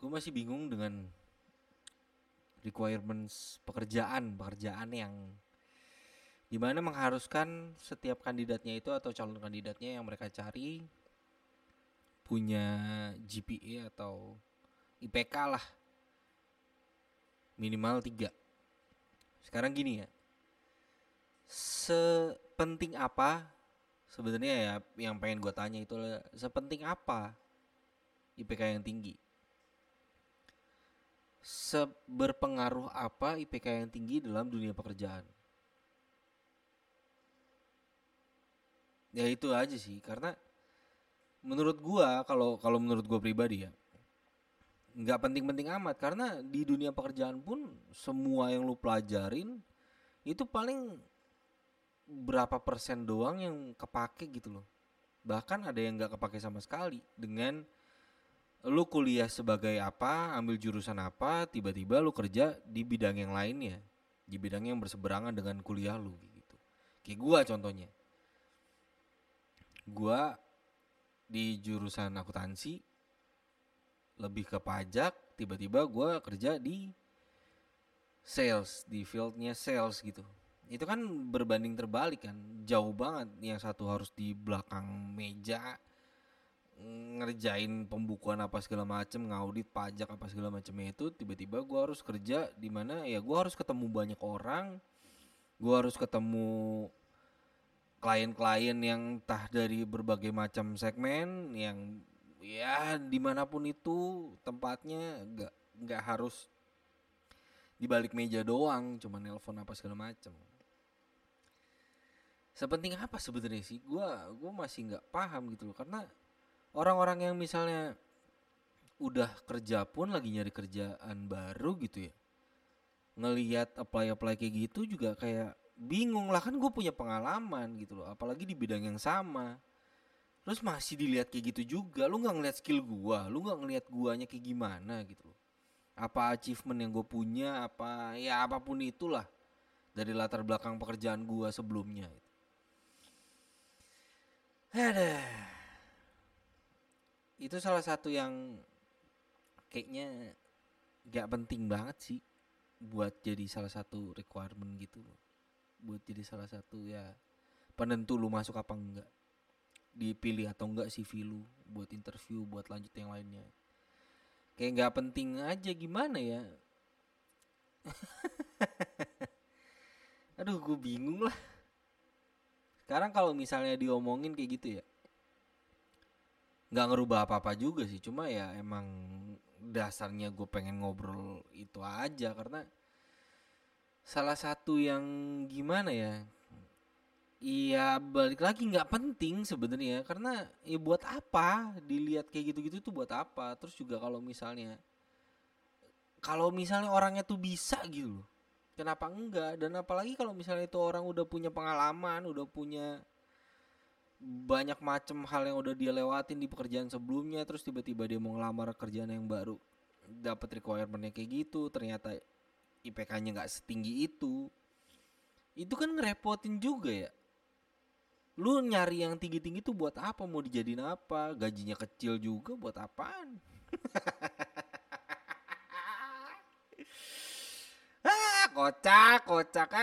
gue masih bingung dengan requirements pekerjaan pekerjaan yang di mana mengharuskan setiap kandidatnya itu atau calon kandidatnya yang mereka cari punya GPA atau IPK lah. Minimal tiga. Sekarang gini ya. Sepenting apa sebenarnya ya yang pengen gue tanya itu sepenting apa IPK yang tinggi seberpengaruh apa IPK yang tinggi dalam dunia pekerjaan? Ya itu aja sih. Karena menurut gua kalau kalau menurut gua pribadi ya nggak penting-penting amat. Karena di dunia pekerjaan pun semua yang lu pelajarin itu paling berapa persen doang yang kepake gitu loh. Bahkan ada yang nggak kepake sama sekali dengan lu kuliah sebagai apa ambil jurusan apa tiba-tiba lu kerja di bidang yang lainnya. Di bidang yang berseberangan dengan kuliah lu gitu. Kayak gua contohnya. Gua di jurusan akuntansi lebih ke pajak tiba-tiba gua kerja di sales di fieldnya sales gitu. Itu kan berbanding terbalik kan jauh banget yang satu harus di belakang meja ngerjain pembukuan apa segala macem ngaudit pajak apa segala macam itu tiba-tiba gua harus kerja di mana ya gua harus ketemu banyak orang gua harus ketemu klien-klien yang entah dari berbagai macam segmen yang ya di mana pun itu tempatnya nggak nggak harus di balik meja doang cuma nelpon apa segala macam sepenting apa sebenarnya sih? Gua gua masih nggak paham gitu loh karena orang-orang yang misalnya udah kerja pun lagi nyari kerjaan baru gitu ya ngelihat apply apply kayak gitu juga kayak bingung lah. Kan gue punya pengalaman gitu loh apalagi di bidang yang sama. Terus masih dilihat kayak gitu juga. Lu nggak ngeliat skill gua lu nggak ngeliat guanya kayak gimana gitu loh. Apa achievement yang gue punya apa ya apa pun itulah dari latar belakang pekerjaan gua sebelumnya gitu. ada itu salah satu yang kayaknya gak penting banget sih buat jadi salah satu requirement gitu loh. Buat jadi salah satu ya penentu lu masuk apa enggak. Dipilih atau enggak CV lu buat interview buat lanjut yang lainnya. Kayak nggak penting aja gimana ya? Aduh gue bingung lah. Sekarang kalau misalnya diomongin kayak gitu ya nggak ngerubah apa-apa juga sih. Cuma ya emang dasarnya gue pengen ngobrol itu aja. Karena salah satu yang gimana ya? Iya balik lagi nggak penting sebenarnya. Karena ya buat apa? Dilihat kayak gitu-gitu tuh buat apa? Terus juga kalau misalnya kalau misalnya orangnya tuh bisa gitu kenapa enggak? Dan apalagi kalau misalnya itu orang udah punya pengalaman udah punya banyak macam hal yang udah dia lewatin di pekerjaan sebelumnya terus tiba-tiba dia mau ngelamar kerjaan yang baru. Dapat requirementnya kayak gitu ternyata IPK-nya nggak setinggi itu. Itu kan ngerepotin juga ya. Lu nyari yang tinggi-tinggi tuh buat apa? Mau dijadiin apa? Gajinya kecil juga buat apaan? Ah kocak kocak